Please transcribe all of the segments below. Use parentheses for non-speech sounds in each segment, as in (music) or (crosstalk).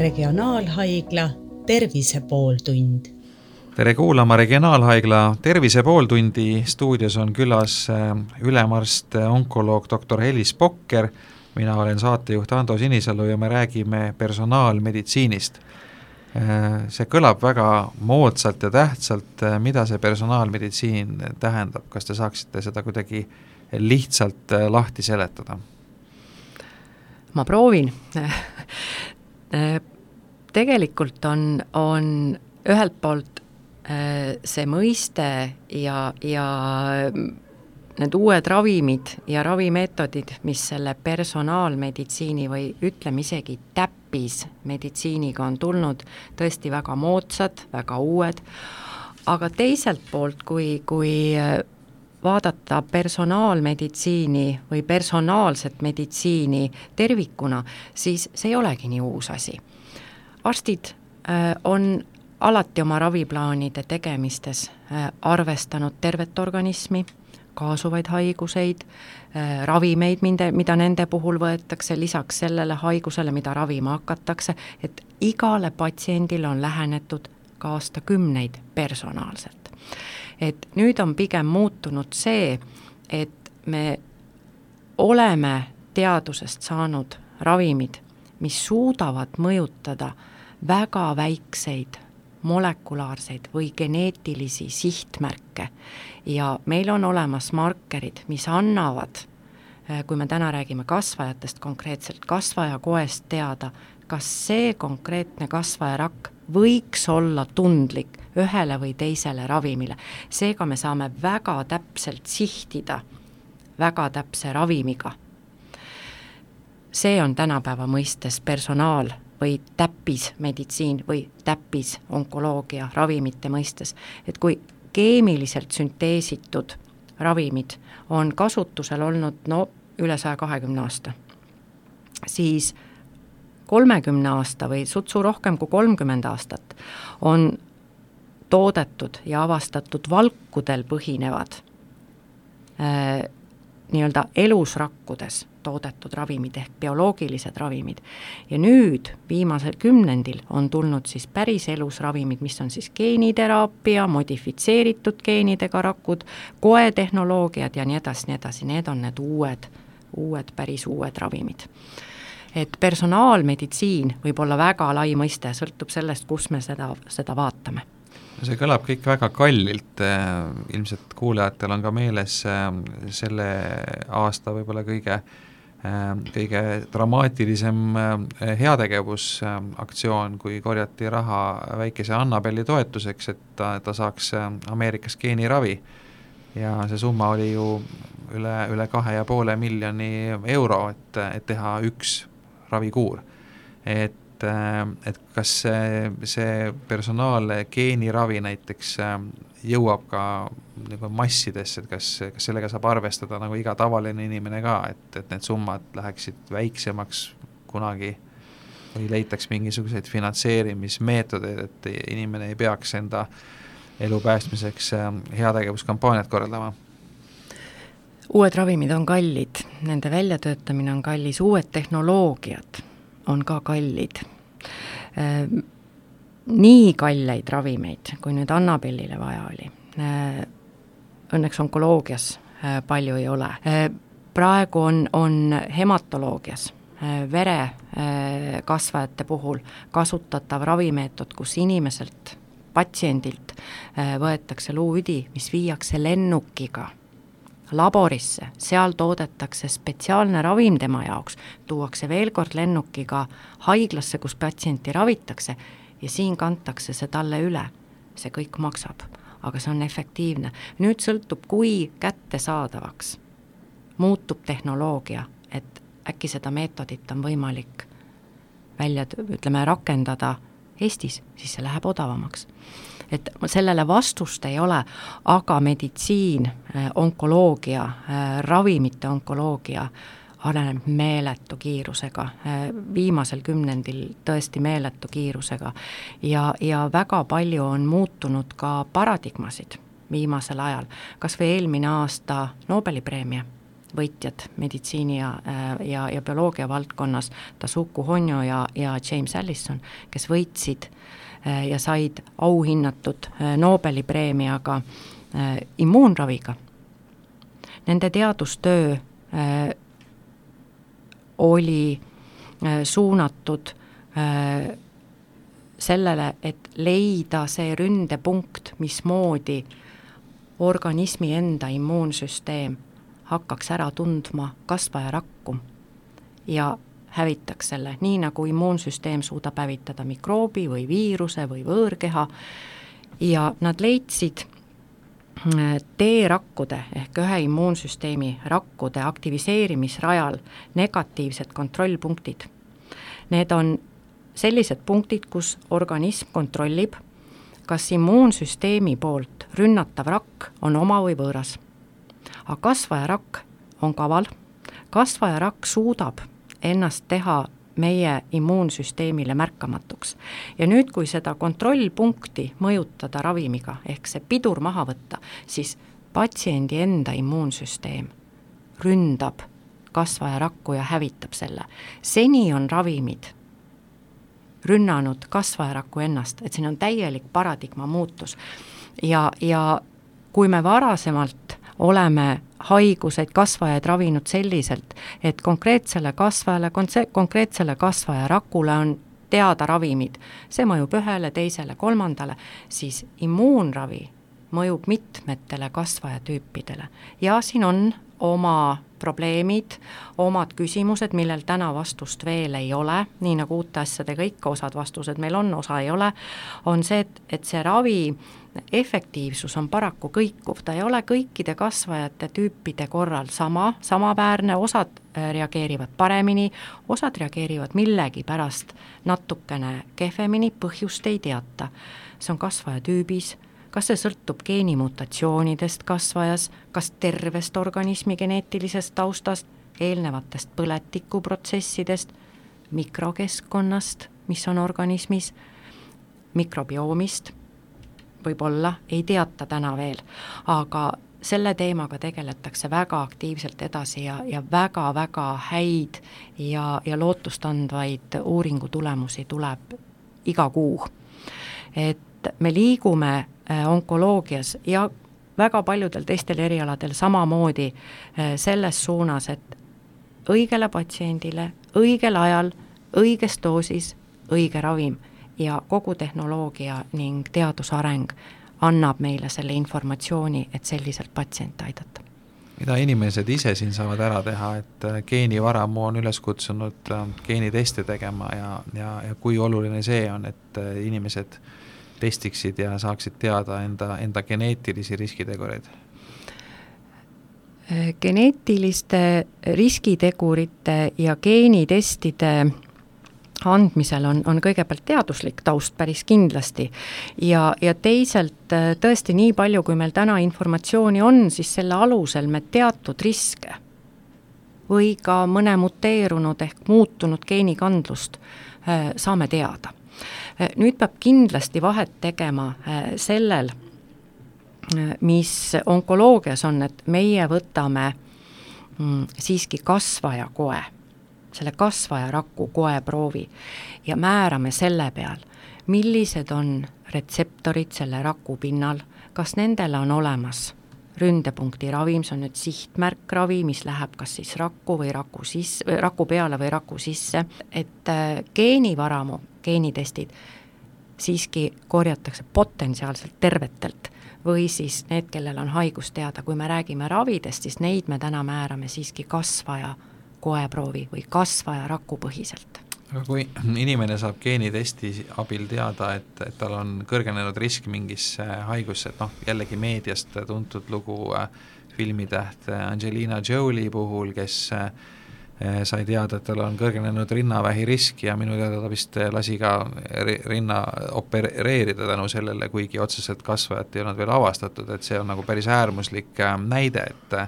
Regionaalhaigla Tervise pooltund. tere kuulama Regionaalhaigla Tervise pooltundi, stuudios on külas äh, ülemarst, äh, onkoloog doktor Helis Pokker, mina olen saatejuht Ando Sinisalu ja me räägime personaalmeditsiinist. Äh, see kõlab väga moodsalt ja tähtsalt, mida see personaalmeditsiin tähendab, kas te saaksite seda kuidagi lihtsalt lahti seletada? ma proovin (laughs) tegelikult on, on ühelt poolt äh, see mõiste ja, ja need uued ravimid ja ravimeetodid, mis selle personaalmeditsiini või ütleme isegi täppismeditsiiniga on tulnud, tõesti väga moodsad, väga uued, aga teiselt poolt, kui, kui äh, vaadata personaalmeditsiini või personaalset meditsiini tervikuna, siis see ei olegi nii uus asi arstid äh, on alati oma raviplaanide tegemistes äh, arvestanud tervet organismi, kaasuvaid haiguseid, äh, ravimeid, minde, mida nende puhul võetakse, lisaks sellele haigusele, mida ravima hakatakse, et igale patsiendile on lähenetud ka aastakümneid personaalselt. Et nüüd on pigem muutunud see, et me oleme teadusest saanud ravimid, mis suudavad mõjutada väga väikseid molekulaarseid või geneetilisi sihtmärke. Ja meil on olemas markerid, mis annavad, eh, kui me täna räägime kasvajatest konkreetselt, kasvajakoest teada, kas see konkreetne kasvajarakk võiks olla tundlik ühele või teisele ravimile. seega me saame väga täpselt sihtida väga täpse ravimiga. see on tänapäeva mõistes personaal või täppismeditsiin või täppisonkoloogia ravimite mõistes, et kui keemiliselt sünteesitud ravimid on kasutusel olnud no üle saja kahekümne aasta, siis kolmekümne aasta või sutsu rohkem kui kolmkümmend aastat on toodetud ja avastatud valkudel põhinevad äh, nii-öelda elusrakkudes toodetud ravimid ehk bioloogilised ravimid. ja nüüd, viimasel kümnendil, on tulnud siis päris elus ravimid, mis on siis geeniteraapia, modifitseeritud geenidega rakud, koetehnoloogiad ja nii edasi, nii edasi, need on need uued, uued, päris uued ravimid. Et personaalmeditsiin võib olla väga lai mõiste, sõltub sellest, kus me seda, seda vaatame see kõlab kõik väga kallilt, äh, ilmselt kuulajatel on ka meeles äh, selle aasta võib-olla kõige äh, kõige dramaatilisem heategevusaktsioon, kui korjati raha väikese Annabeli toetuseks, et ta, ta saaks Ameerikas geeniravi. ja see summa oli ju üle, üle kahe ja poole miljoni euro, et, et teha üks ravikuur. et et, et kas see, see personaalne geeniravi näiteks äh, jõuab ka nagu massidesse, et kas, kas sellega saab arvestada nagu iga tavaline inimene ka, et, et need summad läheksid väiksemaks kunagi või leitaks mingisuguseid finantseerimismeetodeid, et inimene ei peaks enda elu päästmiseks äh, heategevuskampaaniat korraldama? uued ravimid on kallid, nende väljatöötamine on kallis, uued tehnoloogiad on ka kallid. Ehm, nii kalleid ravimeid, kui nüüd Annabellile vaja oli, ehm, õnneks onkoloogias ehm, palju ei ole. praegu on, on hematoloogias verekasvajate puhul kasutatav ravimeetod, kus inimeselt, patsiendilt võetakse luuüdi, mis viiakse lennukiga laborisse, seal toodetakse spetsiaalne ravim tema jaoks, tuuakse veel kord lennukiga haiglasse, kus patsienti ravitakse ja siin kantakse see talle üle. see kõik maksab, aga see on efektiivne. nüüd sõltub, kui kättesaadavaks muutub tehnoloogia, et äkki seda meetodit on võimalik välja, ütleme, rakendada Eestis, siis see läheb odavamaks et sellele vastust ei ole, aga meditsiin, äh, onkoloogia, äh, ravimite onkoloogia areneb meeletu kiirusega, äh, viimasel kümnendil tõesti meeletu kiirusega. ja, ja väga palju on muutunud ka paradigmasid viimasel ajal, kas või eelmine aasta Nobeli preemia võitjad meditsiini ja, ja, ja bioloogia valdkonnas, Tasuku Honjo ja, ja James Allison, kes võitsid ja said auhinnatud Nobeli preemiaga immuunraviga. Nende teadustöö oli suunatud sellele, et leida see ründepunkt, mismoodi organismi enda immuunsüsteem hakkaks ära tundma kasvajarakku ja hävitaks selle, nii nagu immuunsüsteem suudab hävitada mikroobi või viiruse või võõrkeha ja nad leidsid äh, T-rakkude ehk ühe immuunsüsteemi rakkude aktiviseerimisrajal negatiivsed kontrollpunktid. Need on sellised punktid, kus organism kontrollib, kas immuunsüsteemi poolt rünnatav rakk on oma või võõras. aga kasvajarakk on kaval, kasvajarakk suudab ennast teha meie immuunsüsteemile märkamatuks. ja nüüd, kui seda kontrollpunkti mõjutada ravimiga, ehk see pidur maha võtta, siis patsiendi enda immuunsüsteem ründab kasvajarakku ja hävitab selle. seni on ravimid rünnanud kasvajaraku ennast, et siin on täielik paradigma muutus. ja, ja kui me varasemalt oleme haiguseid, kasvajaid ravinud selliselt, et konkreetsele kasvajale, konkreetsele kasvajarakule on teada ravimid, see mõjub ühele, teisele, kolmandale, siis immuunravi mõjub mitmetele kasvajatüüpidele. Ja siin on oma probleemid, omad küsimused, millel täna vastust veel ei ole, nii nagu uute asjadega ikka, osad vastused meil on, osa ei ole, on see, et, et see ravi efektiivsus on paraku kõikuv, ta ei ole kõikide kasvajate tüüpide korral sama, samaväärne, osad äh, reageerivad paremini, osad reageerivad millegipärast natukene kehvemini, põhjust ei teata. see on kasvajatüübis kas see sõltub geenimutatsioonidest kasvajas, kas tervest organismi geneetilisest taustast, eelnevatest põletikuprotsessidest, mikrokeskkonnast, mis on organismis, mikrobioomist, võib-olla, ei teata täna veel, aga selle teemaga tegeletakse väga aktiivselt edasi ja, ja väga-väga häid ja, ja lootustandvaid uuringutulemusi tuleb iga kuu. et me liigume Äh, onkoloogias ja väga paljudel teistel erialadel samamoodi äh, selles suunas, et õigele patsiendile õigel ajal, õiges doosis õige ravim ja kogu tehnoloogia ning teadusareng annab meile selle informatsiooni, et selliselt patsiente aidata. mida inimesed ise siin saavad ära teha, et äh, geenivaramu on üles kutsunud geeniteste tegema ja, ja, ja kui oluline see on, et inimesed äh, testiksid ja saaksid teada enda, enda geneetilisi riskitegureid? geneetiliste riskitegurite ja geenitestide andmisel on, on kõigepealt teaduslik taust päris kindlasti. Ja, ja teisalt tõesti nii palju, kui meil täna informatsiooni on, siis selle alusel me teatud riske või ka mõne muteerunud ehk muutunud geenikandlust äh, saame teada. Äh, nüüd peab kindlasti vahet tegema äh, sellel, äh, mis onkoloogias on, et meie võtame mm, siiski kasvaja koe, selle kasvaja raku koeproovi ja määrame selle peal, millised on retseptorid selle raku pinnal, kas nendele on olemas ründepunkti ravim, see on nüüd sihtmärkravi, mis läheb kas siis rakku või raku sisse, raku peale või raku sisse, et geenivaramu geenitestid siiski korjatakse potentsiaalselt tervetelt või siis need, kellel on haigus teada, kui me räägime ravidest, siis neid me täna määrame siiski kasvaja koeproovi või kasvaja rakupõhiselt aga kui inimene saab geenitesti abil teada, et, et tal on kõrgenenud risk mingisse haigusse, et noh, jällegi meediast tuntud lugu äh, filmitäht Angelina Jolie puhul, kes äh, sai teada, et tal on kõrgenenud rinnavähi risk ja minu teada ta vist lasi ka rinna opereerida tänu sellele, kuigi otseselt kasvajat ei olnud veel avastatud, et see on nagu päris äärmuslik äh, näide, et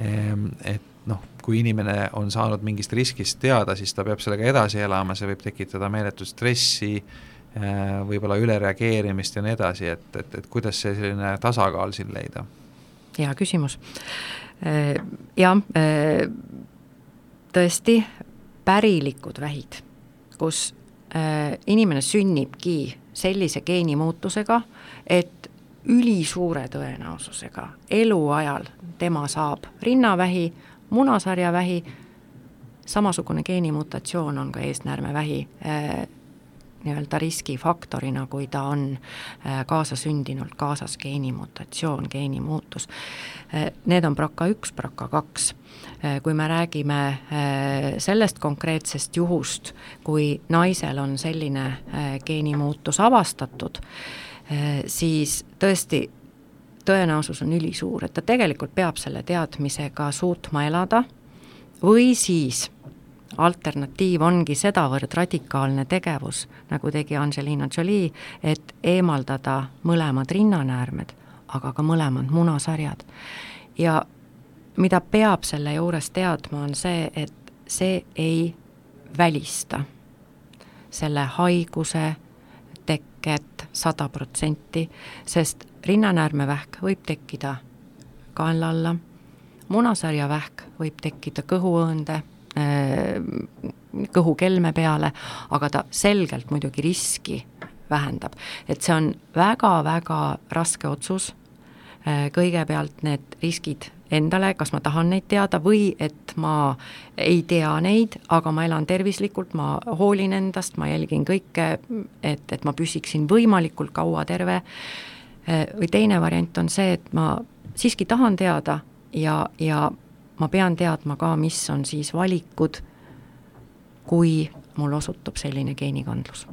ehm, et noh, kui inimene on saanud mingist riskist teada, siis ta peab sellega edasi elama, see võib tekitada meeletut stressi, äh, võib-olla ülereageerimist ja nii edasi, et, et, et kuidas see selline tasakaal siin leida? hea küsimus jah, tõesti, pärilikud vähid, kus inimene sünnibki sellise geenimuutusega, et ülisuure tõenäosusega eluajal tema saab rinnavähi, munasarjavähi, samasugune geenimutatsioon on ka eesnäärmevähi äh, nii-öelda riskifaktorina, kui ta on äh, kaasasündinult kaasas geenimutatsioon, geenimuutus. Äh, need on BRCA üks, BRCA kaks. kui me räägime sellest konkreetsest juhust, kui naisel on selline geenimuutus avastatud, siis tõesti tõenäosus on ülisuur, et ta tegelikult peab selle teadmisega suutma elada või siis alternatiiv ongi sedavõrd radikaalne tegevus, nagu tegi Angelina Jolie, et eemaldada mõlemad rinnanäärmed, aga ka mõlemad munasarjad. ja mida peab selle juures teadma, on see, et see ei välista selle haiguse teket sada protsenti, sest rinnanäärmevähk võib tekkida kaenla alla, munasarjavähk võib tekkida kõhuõõnde Äh, kõhukelme peale, aga ta selgelt muidugi riski vähendab. et see on väga-väga raske otsus, kõigepealt need riskid endale, kas ma tahan neid teada või et ma ei tea neid, aga ma elan tervislikult, ma hoolin endast, ma jälgin kõike, et, et ma püsiksin võimalikult kaua terve, äh, või teine variant on see, et ma siiski tahan teada ja, ja ma pean teadma ka, mis on siis valikud, kui mul osutub selline geenikandlus.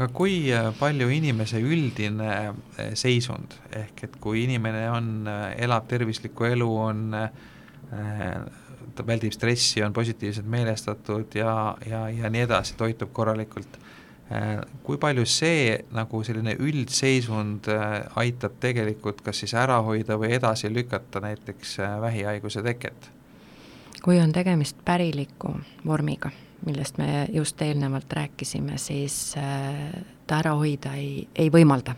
Aga kui äh, palju inimese üldine äh, seisund, ehk et kui inimene on, äh, elab tervislikku elu, on ta väldib stressi, on positiivselt meelestatud ja, ja, ja nii edasi, toitub korralikult kui palju see nagu selline üldseisund aitab tegelikult kas siis ära hoida või edasi lükata näiteks äh, vähihaiguse teket? kui on tegemist päriliku vormiga, millest me just eelnevalt rääkisime, siis ta ära hoida ei, ei võimalda.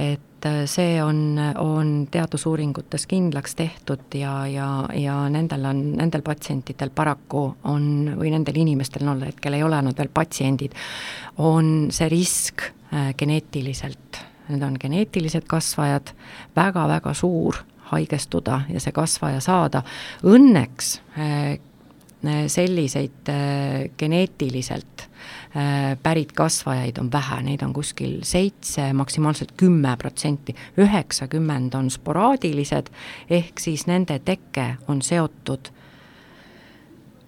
et äh, see on, on teadusuuringutes kindlaks tehtud ja, ja, ja nendel on, nendel patsientidel paraku on, või nendel inimestel, no hetkel ei ole nad veel patsiendid, on see risk äh, geneetiliselt, need on geneetilised kasvajad väga,, väga-väga suur haigestuda ja see kasvaja saada. Õnneks äh, selliseid geneetiliselt Äh, pärit kasvajaid on vähe, neid on kuskil seitse, maksimaalselt kümme protsenti, üheksakümmend on sporaadilised, ehk siis nende teke on seotud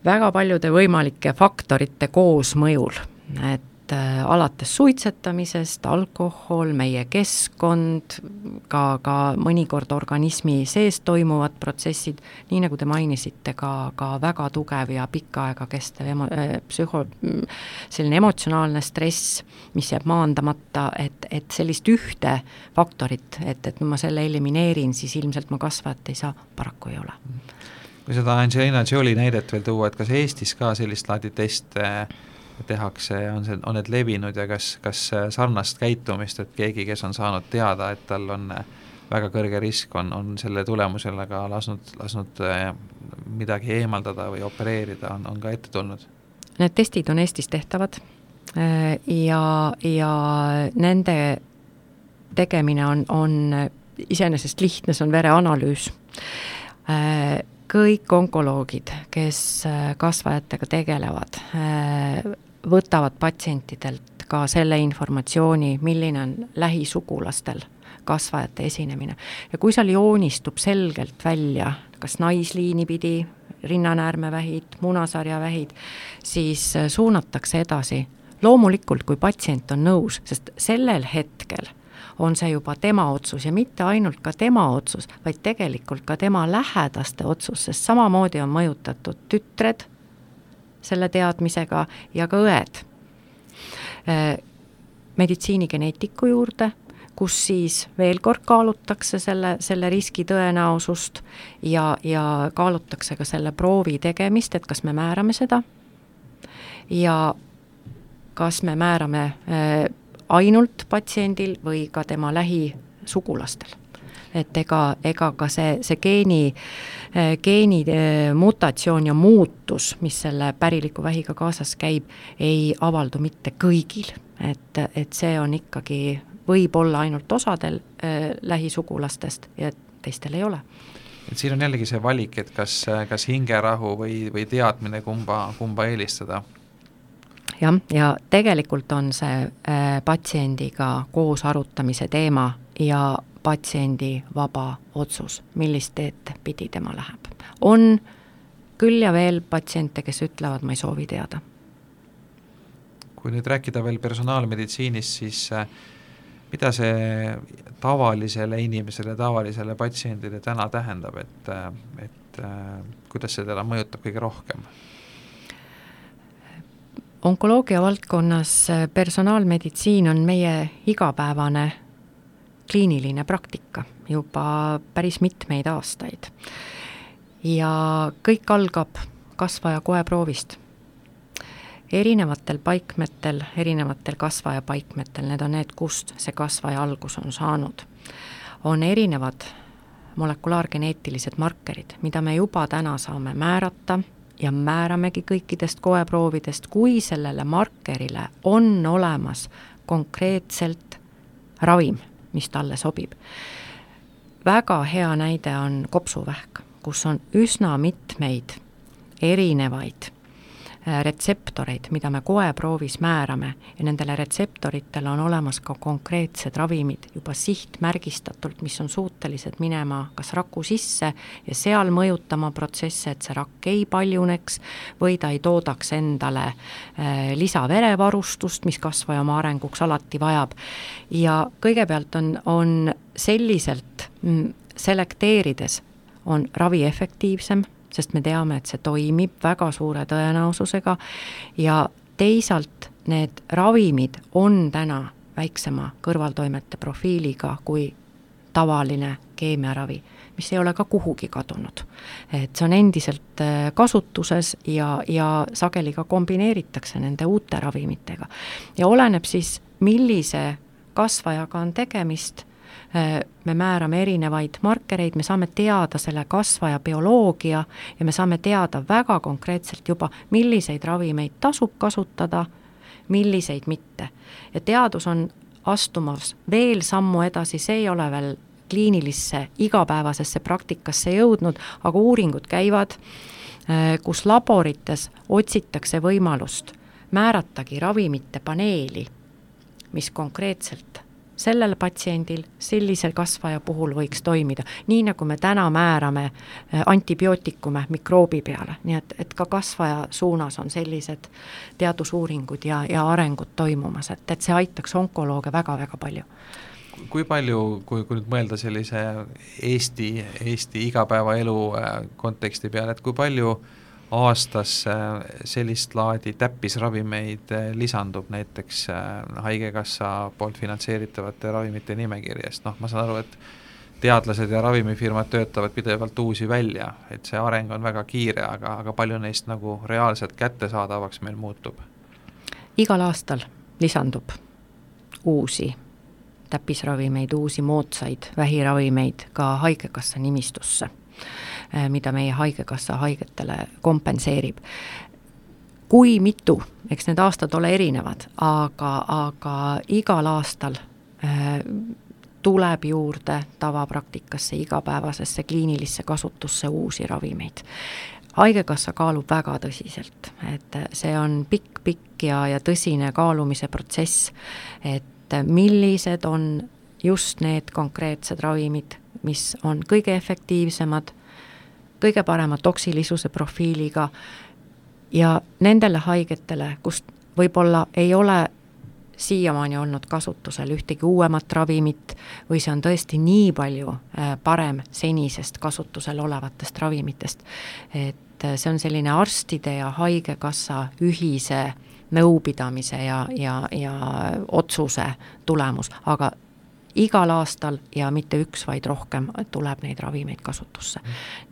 väga paljude võimalike faktorite koosmõjul, et et äh, alates suitsetamisest, alkohol, meie keskkond, ka, ka mõnikord organismi sees toimuvad protsessid, nii nagu te mainisite, ka, ka väga tugev ja pikka aega kestev emo-, äh, psühho-, selline emotsionaalne stress, mis jääb maandamata, et, et sellist ühte faktorit, et, et ma selle elimineerin, siis ilmselt ma kasvajat ei saa, paraku ei ole. Kui seda Angelina Jolie näidet veel tuua, et kas Eestis ka sellist laadi teste äh, tehakse ja on see, on need levinud ja kas, kas sarnast käitumist, et keegi, kes on saanud teada, et tal on väga kõrge risk, on, on selle tulemusel ka lasknud, lasknud eh, midagi eemaldada või opereerida, on, on ka ette tulnud? Need testid on Eestis tehtavad eh, ja, ja nende tegemine on, on iseenesest lihtne, see on vereanalüüs kõik onkoloogid, kes kasvajatega tegelevad, võtavad patsientidelt ka selle informatsiooni, milline on lähisugulastel kasvajate esinemine. ja kui seal joonistub selgelt välja kas naisliini pidi, rinnanäärmevähid, munasarjavähid, siis äh, suunatakse edasi. loomulikult, kui patsient on nõus, sest sellel hetkel on see juba tema otsus ja mitte ainult ka tema otsus, vaid tegelikult ka tema lähedaste otsus, sest samamoodi on mõjutatud tütred, selle teadmisega ja ka õed. Äh, meditsiinigeneetiku juurde, kus siis veel kord kaalutakse selle, selle riski tõenäosust ja, ja kaalutakse ka selle proovi tegemist, et kas me määrame seda. Ja kas me määrame äh, ainult patsiendil või ka tema lähisugulastel et ega, ega ka see, see geeni geeni mutatsioon ja muutus, mis selle päriliku vähiga kaasas käib, ei avaldu mitte kõigil, et, et see on ikkagi, võib olla ainult osadel äh, lähisugulastest ja teistel ei ole. Et siin on jällegi see valik, et kas, kas hingerahu või, või teadmine, kumba, kumba eelistada. Jah, ja tegelikult on see äh, patsiendiga koos arutamise teema ja patsiendi vaba otsus, millist teed pidi tema läheb. on küll ja veel patsiente, kes ütlevad, ma ei soovi teada. kui nüüd rääkida veel personaalmeditsiinist, siis äh, mida see tavalisele inimesele, tavalisele patsiendile täna tähendab, et, äh, et äh, kuidas see teda mõjutab kõige rohkem? onkoloogia valdkonnas personaalmeditsiin on meie igapäevane kliiniline praktika juba päris mitmeid aastaid. ja kõik algab kasvaja koeproovist. erinevatel paikmetel, erinevatel kasvaja paikmetel, need on need, kust see kasvaja algus on saanud, on erinevad molekulaargeneetilised markerid, mida me juba täna saame määrata ja määramegi kõikidest koeproovidest, kui sellele markerile on olemas konkreetselt ravim mis talle sobib. väga hea näide on kopsuvähk, kus on üsna mitmeid erinevaid retseptoreid, mida me koeproovis määrame ja nendele retseptoritele on olemas ka konkreetsed ravimid juba sihtmärgistatult, mis on suutelised minema kas raku sisse ja seal mõjutama protsesse, et see rakk ei paljuneks või ta ei toodaks endale äh, lisaverevarustust, mis kasvaja oma arenguks alati vajab. ja kõigepealt on, on selliselt mm, selekteerides on ravi efektiivsem sest me teame, et see toimib väga suure tõenäosusega ja teisalt need ravimid on täna väiksema kõrvaltoimete profiiliga kui tavaline keemiaravi, mis ei ole ka kuhugi kadunud. et see on endiselt äh, kasutuses ja, ja sageli ka kombineeritakse nende uute ravimitega. ja oleneb siis, millise kasvajaga on tegemist me määrame erinevaid markereid, me saame teada selle kasvaja bioloogia ja me saame teada väga konkreetselt juba, milliseid ravimeid tasub kasutada, milliseid mitte. ja teadus on astumas veel sammu edasi, see ei ole veel kliinilisse igapäevasesse praktikasse jõudnud, aga uuringud käivad, äh, kus laborites otsitakse võimalust määratagi ravimite paneeli, mis konkreetselt sellel patsiendil sellise kasvaja puhul võiks toimida, nii nagu me täna määrame äh, antibiootikume mikroobi peale, nii et, et ka kasvaja suunas on sellised teadusuuringud ja, ja arengud toimumas, et, et see aitaks onkolooge väga-väga palju. Kui palju, kui, kui nüüd mõelda sellise Eesti, Eesti igapäevaelu äh, konteksti peale, et kui palju äh, aastas sellist laadi täppisravimeid eh, lisandub näiteks eh, Haigekassa poolt finantseeritavate ravimite nimekirjast, noh, ma saan aru, et teadlased ja ravimifirmad töötavad pidevalt uusi välja, et see areng on väga kiire, aga, aga palju neist nagu reaalselt kättesaadavaks meil muutub? igal aastal lisandub uusi täppisravimeid, uusi moodsaid vähiravimeid ka Haigekassa nimistusse Äh, mida meie Haigekassa haigetele kompenseerib kui mitu, eks need aastad ole erinevad, aga, aga igal aastal äh, tuleb juurde tavapraktikasse, igapäevasesse kliinilisse kasutusse uusi ravimeid. haigekassa kaalub väga tõsiselt, et see on pikk-pikk ja, ja tõsine kaalumise protsess, et millised on just need konkreetsed ravimid, mis on kõige efektiivsemad kõige parema toksilisuse profiiliga ja nendele haigetele, kust võib-olla ei ole siiamaani olnud kasutusel ühtegi uuemat ravimit või see on tõesti nii palju äh, parem senisest kasutusel olevatest ravimitest, et äh, see on selline arstide ja Haigekassa ühise nõupidamise ja, ja, ja otsuse tulemus, aga igal aastal ja mitte üks, vaid rohkem tuleb neid ravimeid kasutusse.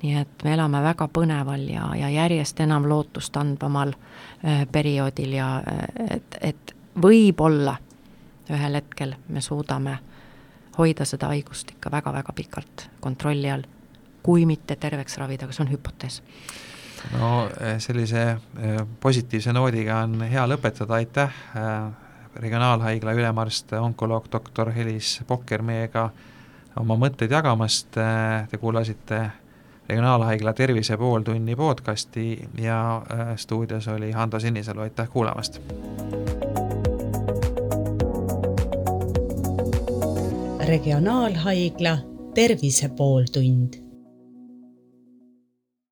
nii et me elame väga põneval ja, ja järjest enam lootust andvamal äh, perioodil ja äh, et, et võib-olla ühel hetkel me suudame hoida seda haigust ikka väga-väga pikalt kontrolli all. kui mitte terveks ravida, aga see on hüpotees no eh, sellise eh, positiivse noodiga on hea lõpetada, aitäh, regionaalhaigla ülemarst, onkoloog doktor Helis Pokker meiega oma mõtteid jagamast, te kuulasite Regionaalhaigla Tervise pooltunni podcasti ja stuudios oli Hando Sinisalu, aitäh kuulamast! regionaalhaigla Tervise pooltund